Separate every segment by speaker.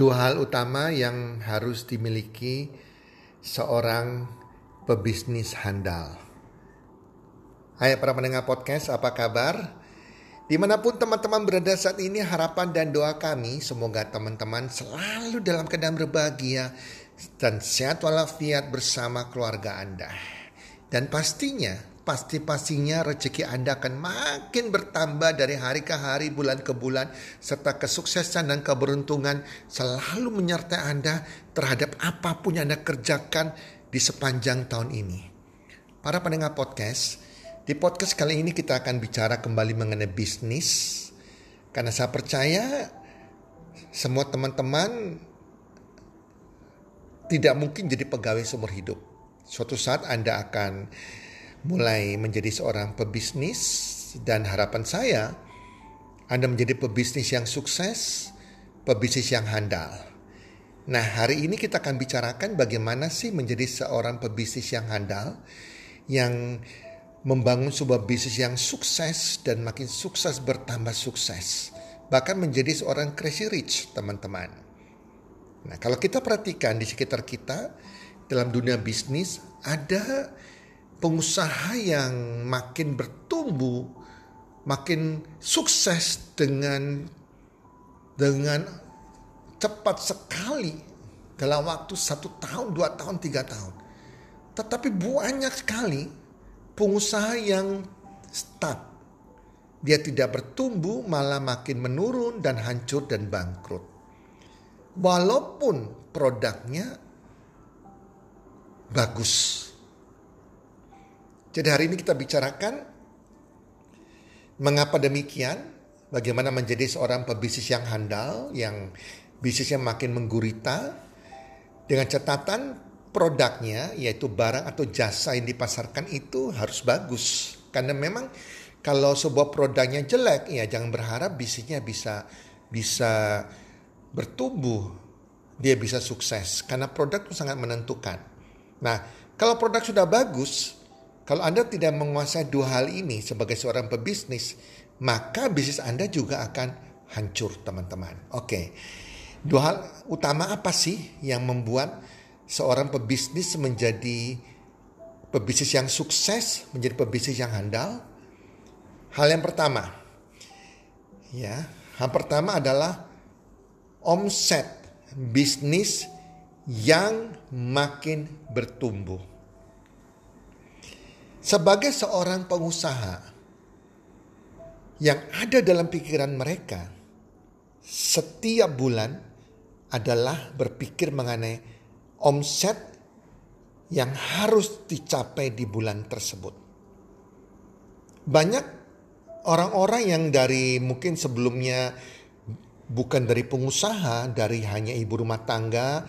Speaker 1: dua hal utama yang harus dimiliki seorang pebisnis handal. Hai para pendengar podcast, apa kabar? Di mana pun teman-teman berada saat ini, harapan dan doa kami semoga teman-teman selalu dalam keadaan berbahagia dan sehat walafiat bersama keluarga Anda. Dan pastinya pasti-pastinya rezeki Anda akan makin bertambah dari hari ke hari, bulan ke bulan, serta kesuksesan dan keberuntungan selalu menyertai Anda terhadap apa pun yang Anda kerjakan di sepanjang tahun ini. Para pendengar podcast, di podcast kali ini kita akan bicara kembali mengenai bisnis, karena saya percaya semua teman-teman tidak mungkin jadi pegawai seumur hidup. Suatu saat Anda akan mulai menjadi seorang pebisnis dan harapan saya Anda menjadi pebisnis yang sukses, pebisnis yang handal. Nah, hari ini kita akan bicarakan bagaimana sih menjadi seorang pebisnis yang handal yang membangun sebuah bisnis yang sukses dan makin sukses bertambah sukses. Bahkan menjadi seorang crazy rich, teman-teman. Nah, kalau kita perhatikan di sekitar kita dalam dunia bisnis ada pengusaha yang makin bertumbuh, makin sukses dengan dengan cepat sekali dalam waktu satu tahun, dua tahun, tiga tahun. Tetapi banyak sekali pengusaha yang stuck. Dia tidak bertumbuh, malah makin menurun dan hancur dan bangkrut. Walaupun produknya bagus, jadi hari ini kita bicarakan mengapa demikian, bagaimana menjadi seorang pebisnis yang handal, yang bisnisnya makin menggurita, dengan catatan produknya yaitu barang atau jasa yang dipasarkan itu harus bagus. Karena memang kalau sebuah produknya jelek, ya jangan berharap bisnisnya bisa bisa bertumbuh, dia bisa sukses karena produk itu sangat menentukan. Nah, kalau produk sudah bagus, kalau Anda tidak menguasai dua hal ini sebagai seorang pebisnis, maka bisnis Anda juga akan hancur, teman-teman. Oke. Dua hal utama apa sih yang membuat seorang pebisnis menjadi pebisnis yang sukses, menjadi pebisnis yang handal? Hal yang pertama, ya, hal pertama adalah omset bisnis yang makin bertumbuh. Sebagai seorang pengusaha yang ada dalam pikiran mereka, setiap bulan adalah berpikir mengenai omset yang harus dicapai di bulan tersebut. Banyak orang-orang yang dari mungkin sebelumnya bukan dari pengusaha, dari hanya ibu rumah tangga,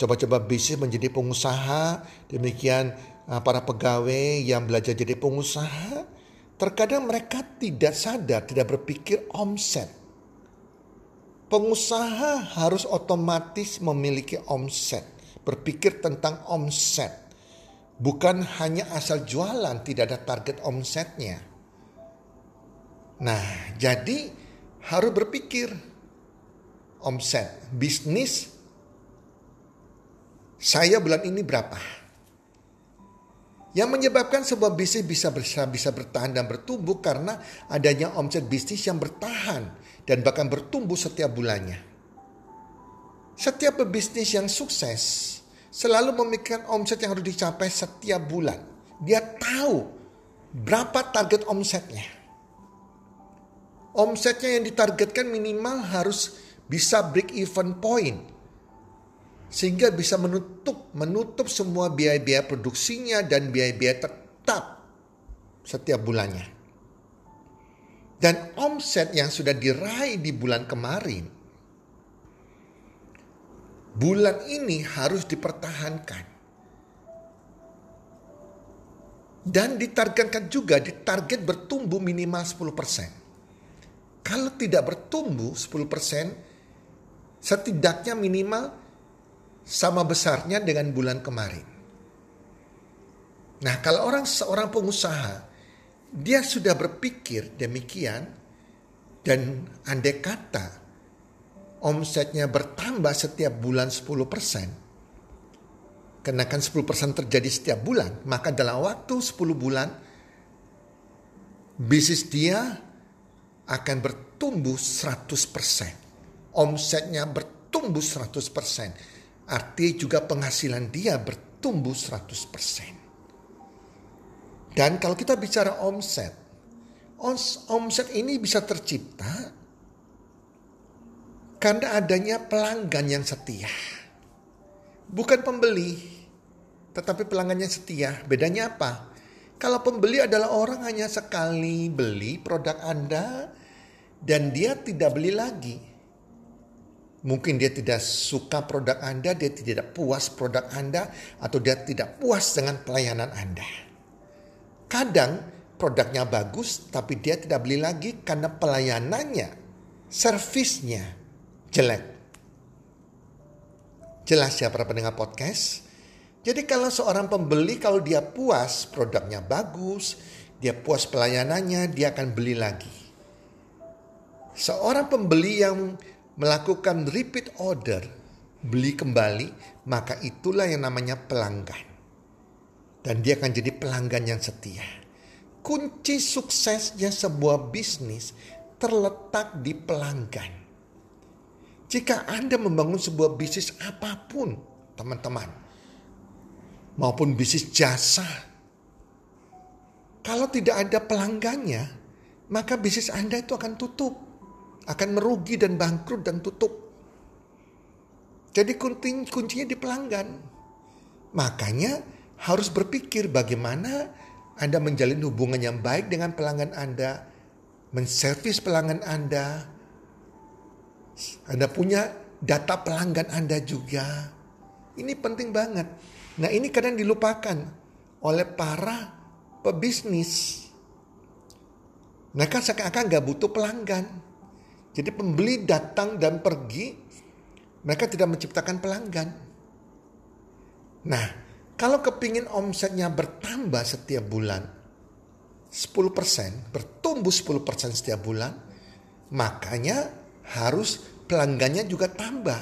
Speaker 1: coba-coba bisnis menjadi pengusaha, demikian para pegawai yang belajar jadi pengusaha, terkadang mereka tidak sadar, tidak berpikir omset. Pengusaha harus otomatis memiliki omset, berpikir tentang omset. Bukan hanya asal jualan, tidak ada target omsetnya. Nah, jadi harus berpikir omset bisnis saya bulan ini berapa? Yang menyebabkan sebuah bisnis bisa bisa, bertahan dan bertumbuh karena adanya omset bisnis yang bertahan dan bahkan bertumbuh setiap bulannya. Setiap pebisnis yang sukses selalu memikirkan omset yang harus dicapai setiap bulan. Dia tahu berapa target omsetnya. Omsetnya yang ditargetkan minimal harus bisa break even point sehingga bisa menutup menutup semua biaya-biaya produksinya dan biaya-biaya tetap setiap bulannya. Dan omset yang sudah diraih di bulan kemarin, bulan ini harus dipertahankan. Dan ditargetkan juga, ditarget bertumbuh minimal 10%. Kalau tidak bertumbuh 10%, setidaknya minimal sama besarnya dengan bulan kemarin. Nah, kalau orang seorang pengusaha dia sudah berpikir demikian dan andai kata omsetnya bertambah setiap bulan 10%, kenaikan 10% terjadi setiap bulan, maka dalam waktu 10 bulan, bisnis dia akan bertumbuh 100%. Omsetnya bertumbuh 100%. Artinya juga penghasilan dia bertumbuh 100%. Dan kalau kita bicara omset, omset ini bisa tercipta karena adanya pelanggan yang setia. Bukan pembeli, tetapi pelanggan yang setia. Bedanya apa? Kalau pembeli adalah orang hanya sekali beli produk Anda dan dia tidak beli lagi. Mungkin dia tidak suka produk Anda, dia tidak puas produk Anda, atau dia tidak puas dengan pelayanan Anda. Kadang produknya bagus, tapi dia tidak beli lagi karena pelayanannya, servisnya jelek. Jelas ya para pendengar podcast? Jadi kalau seorang pembeli kalau dia puas produknya bagus, dia puas pelayanannya, dia akan beli lagi. Seorang pembeli yang melakukan repeat order, beli kembali, maka itulah yang namanya pelanggan. Dan dia akan jadi pelanggan yang setia. Kunci suksesnya sebuah bisnis terletak di pelanggan. Jika Anda membangun sebuah bisnis apa pun, teman-teman, maupun bisnis jasa, kalau tidak ada pelanggannya, maka bisnis Anda itu akan tutup, akan merugi dan bangkrut dan tutup. Jadi kunci, kuncinya di pelanggan. Makanya harus berpikir bagaimana Anda menjalin hubungan yang baik dengan pelanggan Anda, menservis pelanggan Anda, anda punya data pelanggan Anda juga. Ini penting banget. Nah ini kadang dilupakan oleh para pebisnis. Mereka seakan-akan gak butuh pelanggan. Jadi pembeli datang dan pergi, mereka tidak menciptakan pelanggan. Nah, kalau kepingin omsetnya bertambah setiap bulan, 10%, bertumbuh 10% setiap bulan, makanya harus pelanggannya juga tambah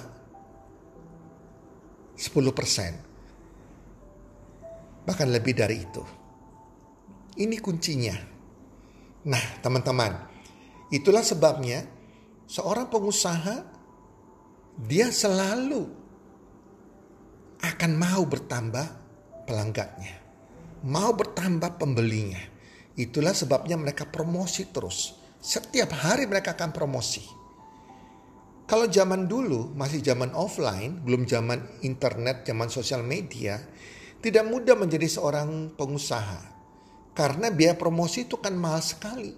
Speaker 1: 10%. Bahkan lebih dari itu. Ini kuncinya. Nah, teman-teman, itulah sebabnya seorang pengusaha dia selalu akan mau bertambah pelanggannya. Mau bertambah pembelinya. Itulah sebabnya mereka promosi terus. Setiap hari mereka akan promosi. Kalau zaman dulu masih zaman offline, belum zaman internet, zaman sosial media, tidak mudah menjadi seorang pengusaha. Karena biaya promosi itu kan mahal sekali.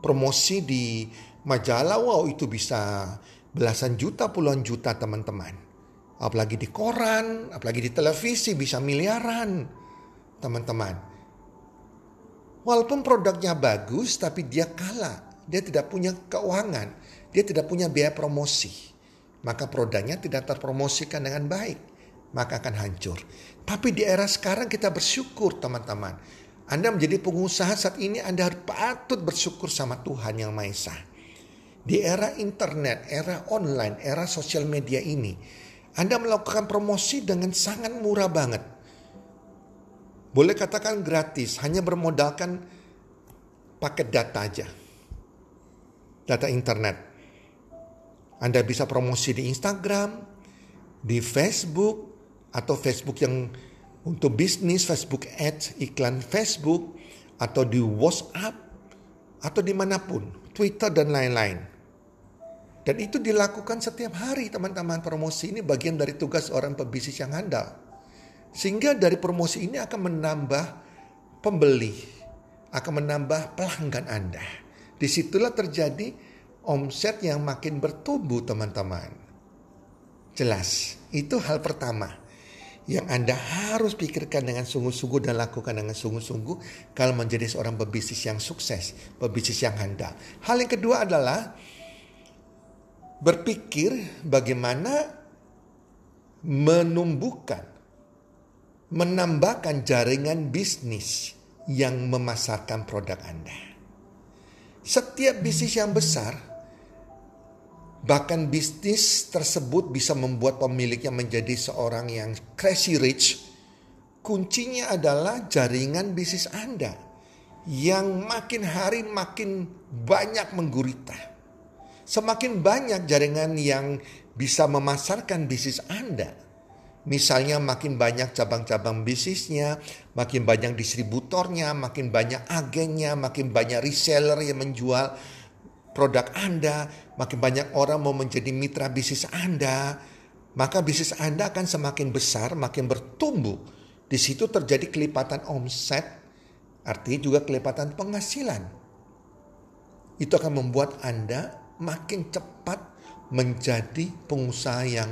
Speaker 1: Promosi di majalah, wow itu bisa belasan juta, puluhan juta teman-teman. Apalagi di koran, apalagi di televisi bisa miliaran teman-teman. Walaupun produknya bagus tapi dia kalah. Dia tidak punya keuangan dia tidak punya biaya promosi. Maka produknya tidak terpromosikan dengan baik. Maka akan hancur. Tapi di era sekarang kita bersyukur teman-teman. Anda menjadi pengusaha saat ini Anda harus patut bersyukur sama Tuhan Yang Maha Esa. Di era internet, era online, era sosial media ini. Anda melakukan promosi dengan sangat murah banget. Boleh katakan gratis, hanya bermodalkan paket data aja. Data internet. Anda bisa promosi di Instagram, di Facebook, atau Facebook yang untuk bisnis, Facebook Ads, iklan Facebook, atau di WhatsApp, atau di mana pun, Twitter dan lain-lain. Dan itu dilakukan setiap hari teman-teman promosi ini bagian dari tugas orang pebisnis yang handal. Sehingga dari promosi ini akan menambah pembeli, akan menambah pelanggan Anda. Di situlah terjadi omset yang makin bertumbuh teman-teman. Jelas, itu hal pertama yang Anda harus pikirkan dengan sungguh-sungguh dan lakukan dengan sungguh-sungguh kalau menjadi seorang pebisnis yang sukses, pebisnis yang handal. Hal yang kedua adalah berpikir bagaimana menumbuhkan, menambahkan jaringan bisnis yang memasarkan produk Anda. Setiap bisnis yang besar Bahkan bisnis tersebut bisa membuat pemiliknya menjadi seorang yang crazy rich. Kuncinya adalah jaringan bisnis Anda yang makin hari makin banyak menggurita. Semakin banyak jaringan yang bisa memasarkan bisnis Anda. Misalnya makin banyak cabang-cabang bisnisnya, makin banyak distributornya, makin banyak agennya, makin banyak reseller yang menjual produk Anda, makin banyak orang mau menjadi mitra bisnis Anda, maka bisnis Anda akan semakin besar, makin bertumbuh. Di situ terjadi kelipatan omset, artinya juga kelipatan penghasilan. Itu akan membuat Anda makin cepat menjadi pengusaha yang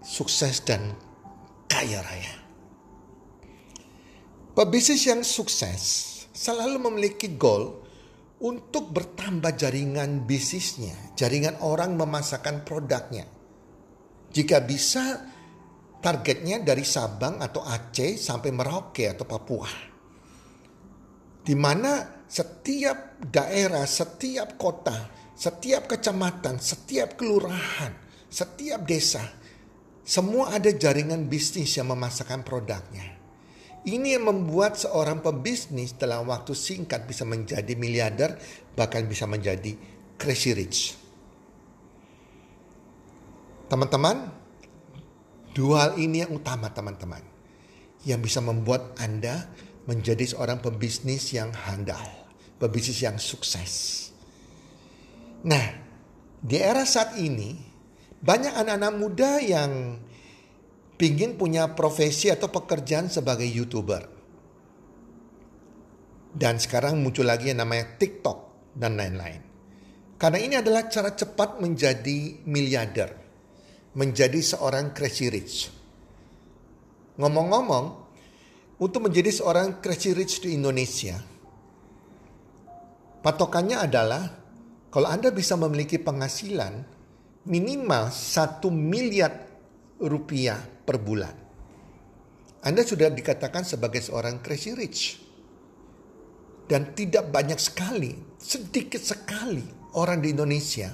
Speaker 1: sukses dan kaya raya. Pebisnis yang sukses selalu memiliki goal untuk bertambah jaringan bisnisnya, jaringan orang memasarkan produknya. Jika bisa, targetnya dari Sabang atau Aceh sampai Merauke atau Papua. Di mana setiap daerah, setiap kota, setiap kecamatan, setiap kelurahan, setiap desa, semua ada jaringan bisnis yang memasarkan produknya. Ini yang membuat seorang pebisnis dalam waktu singkat bisa menjadi miliarder, bahkan bisa menjadi crazy rich. Teman-teman, dua hal ini yang utama teman-teman. Yang bisa membuat Anda menjadi seorang pebisnis yang handal, pebisnis yang sukses. Nah, di era saat ini banyak anak-anak muda yang pingin punya profesi atau pekerjaan sebagai YouTuber. Dan sekarang muncul lagi yang namanya TikTok dan lain-lain. Karena ini adalah cara cepat menjadi miliarder. Menjadi seorang crazy rich. Ngomong-ngomong, untuk menjadi seorang crazy rich di Indonesia, patokannya adalah kalau Anda bisa memiliki penghasilan minimal satu miliar rupiah per bulan. Anda sudah dikatakan sebagai seorang crazy rich. Dan tidak banyak sekali, sedikit sekali orang di Indonesia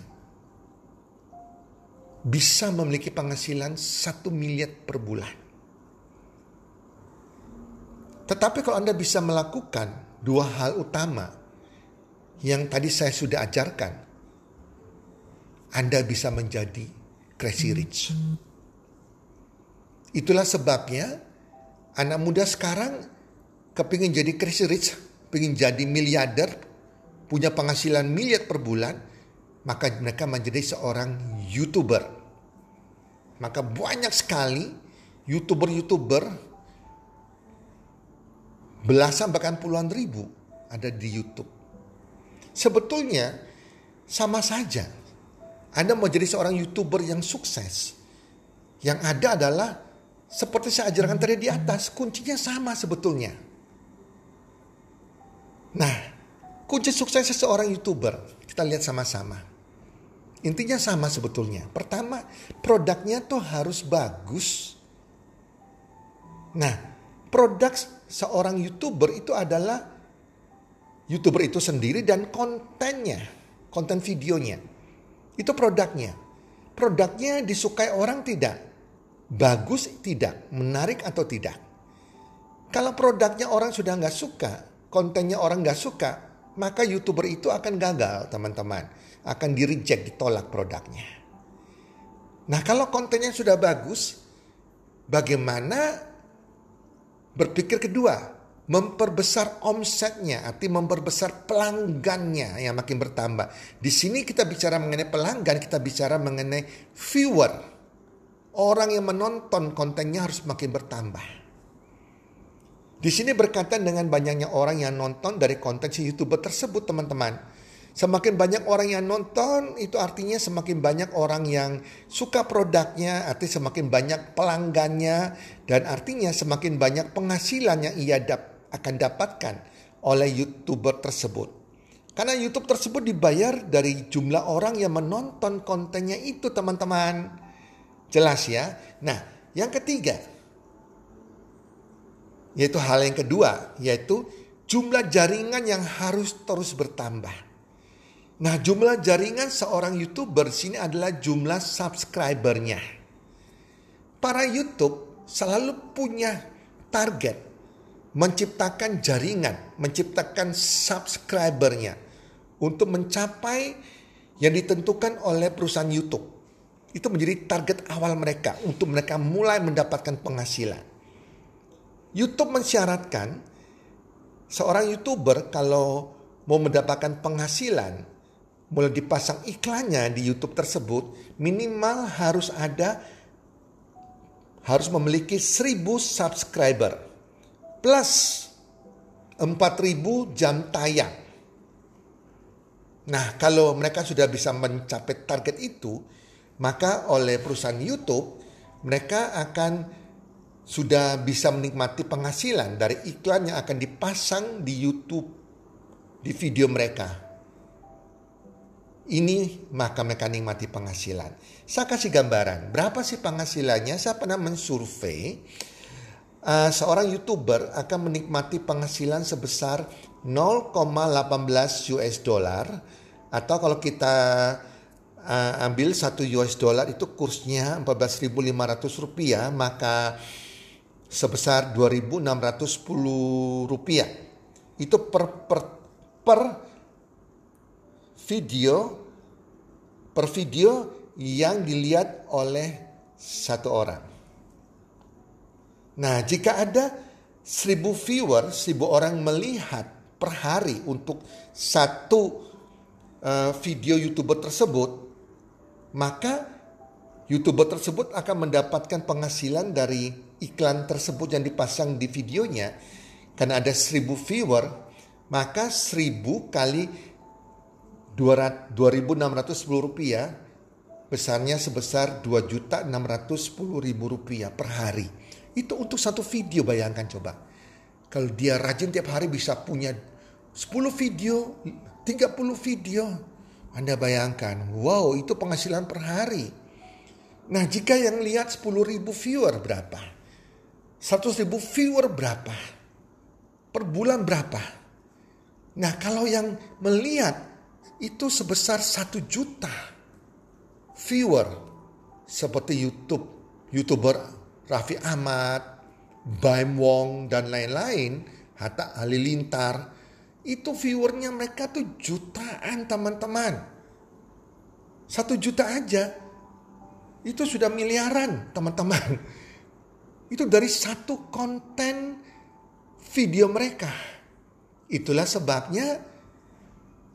Speaker 1: bisa memiliki penghasilan satu miliar per bulan. Tetapi kalau Anda bisa melakukan dua hal utama yang tadi saya sudah ajarkan, Anda bisa menjadi crazy rich. Itulah sebabnya anak muda sekarang kepingin jadi crazy rich, pengen jadi miliarder, punya penghasilan miliar per bulan, maka mereka menjadi seorang youtuber. Maka banyak sekali youtuber-youtuber belasan bahkan puluhan ribu ada di YouTube. Sebetulnya sama saja. Anda mau jadi seorang YouTuber yang sukses. Yang ada adalah seperti saya ajarkan tadi di atas, kuncinya sama sebetulnya. Nah, kunci sukses seorang YouTuber, kita lihat sama-sama. Intinya sama sebetulnya. Pertama, produknya tuh harus bagus. Nah, produk seorang YouTuber itu adalah YouTuber itu sendiri dan kontennya, konten videonya. Itu produknya. Produknya disukai orang tidak? Bagus tidak? Menarik atau tidak? Kalau produknya orang sudah nggak suka, kontennya orang nggak suka, maka YouTuber itu akan gagal teman-teman. Akan di reject, ditolak produknya. Nah kalau kontennya sudah bagus, bagaimana berpikir kedua? Memperbesar omsetnya, arti memperbesar pelanggannya yang makin bertambah. Di sini kita bicara mengenai pelanggan, kita bicara mengenai viewer. Orang yang menonton kontennya harus makin bertambah. Di sini berkaitan dengan banyaknya orang yang nonton dari konten si YouTuber tersebut, teman-teman. Semakin banyak orang yang nonton, itu artinya semakin banyak orang yang suka produknya, artinya semakin banyak pelanggannya, dan artinya semakin banyak penghasilan yang ia dapat akan dapatkan oleh YouTuber tersebut. Karena YouTube tersebut dibayar dari jumlah orang yang menonton kontennya itu teman-teman. Jelas ya. Nah yang ketiga. Yaitu hal yang kedua. Yaitu jumlah jaringan yang harus terus bertambah. Nah, jumlah jaringan seorang YouTuber sini adalah jumlah subscribernya. Para YouTube selalu punya target menciptakan jaringan, menciptakan subscribernya untuk mencapai yang ditentukan oleh perusahaan YouTube. Itu menjadi target awal mereka untuk mereka mulai mendapatkan penghasilan. YouTube mensyaratkan seorang YouTuber kalau mau mendapatkan penghasilan mulai dipasang iklannya di YouTube tersebut minimal harus ada harus memiliki 1000 subscriber plus 4000 jam tayang. Nah, kalau mereka sudah bisa mencapai target itu, maka oleh perusahaan YouTube mereka akan sudah bisa menikmati penghasilan dari iklan yang akan dipasang di YouTube di video mereka ini maka mereka nikmati penghasilan. Saya kasih gambaran, berapa sih penghasilannya? Saya pernah mensurvei uh, seorang YouTuber akan menikmati penghasilan sebesar 0,18 US dollar atau kalau kita uh, ambil satu US dollar itu kursnya 14.500 rupiah maka sebesar 2.610 rupiah itu per per per video per video yang dilihat oleh satu orang. Nah, jika ada seribu viewer, seribu orang melihat per hari untuk satu uh, video YouTuber tersebut, maka YouTuber tersebut akan mendapatkan penghasilan dari iklan tersebut yang dipasang di videonya. Karena ada seribu viewer, maka seribu kali 2.610 rupiah besarnya sebesar 2.610.000 rupiah per hari. Itu untuk satu video bayangkan coba. Kalau dia rajin tiap hari bisa punya 10 video, 30 video. Anda bayangkan, wow itu penghasilan per hari. Nah jika yang lihat 10 ribu viewer berapa? 100 ribu viewer berapa? Per bulan berapa? Nah kalau yang melihat itu sebesar satu juta viewer seperti YouTube, YouTuber Raffi Ahmad, Baim Wong dan lain-lain, Hatta Halilintar, itu viewernya mereka tuh jutaan teman-teman. Satu juta aja, itu sudah miliaran teman-teman. Itu dari satu konten video mereka. Itulah sebabnya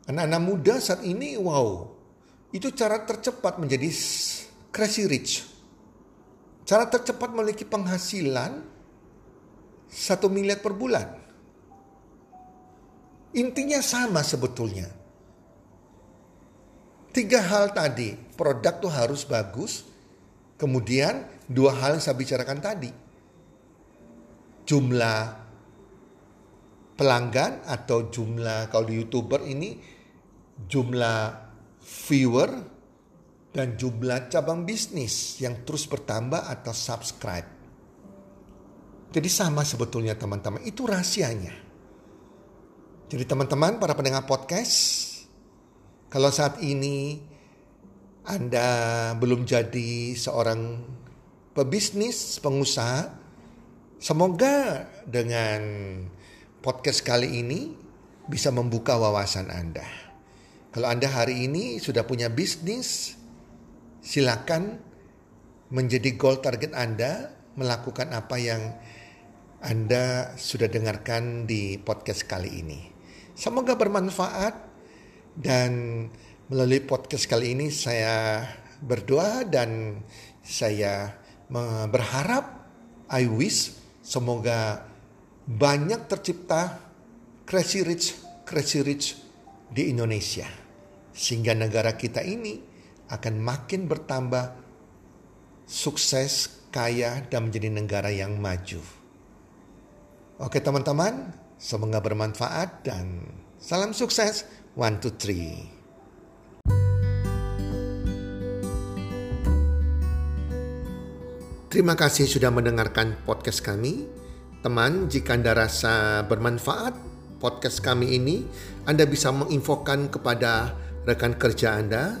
Speaker 1: Anak-anak muda saat ini, wow, itu cara tercepat menjadi crazy rich. Cara tercepat memiliki penghasilan satu miliar per bulan. Intinya sama sebetulnya. Tiga hal tadi, produk tuh harus bagus. Kemudian dua hal yang saya bicarakan tadi. Jumlah pelanggan atau jumlah kalau di YouTuber ini jumlah viewer dan jumlah cabang bisnis yang terus bertambah atau subscribe. Jadi sama sebetulnya teman-teman, itu rahasianya. Jadi teman-teman para pendengar podcast, kalau saat ini Anda belum jadi seorang pebisnis, pengusaha, semoga dengan podcast kali ini bisa membuka wawasan Anda. Kalau Anda hari ini sudah punya bisnis, silakan menjadi goal target Anda melakukan apa yang Anda sudah dengarkan di podcast kali ini. Semoga bermanfaat dan melalui podcast kali ini saya berdoa dan saya berharap I wish semoga banyak tercipta crazy rich crazy rich di Indonesia sehingga negara kita ini akan makin bertambah sukses, kaya, dan menjadi negara yang maju. Oke teman-teman, semoga bermanfaat dan salam sukses. One, two, three. Terima kasih sudah mendengarkan podcast kami. Teman, jika Anda rasa bermanfaat podcast kami ini, Anda bisa menginfokan kepada rekan kerja Anda,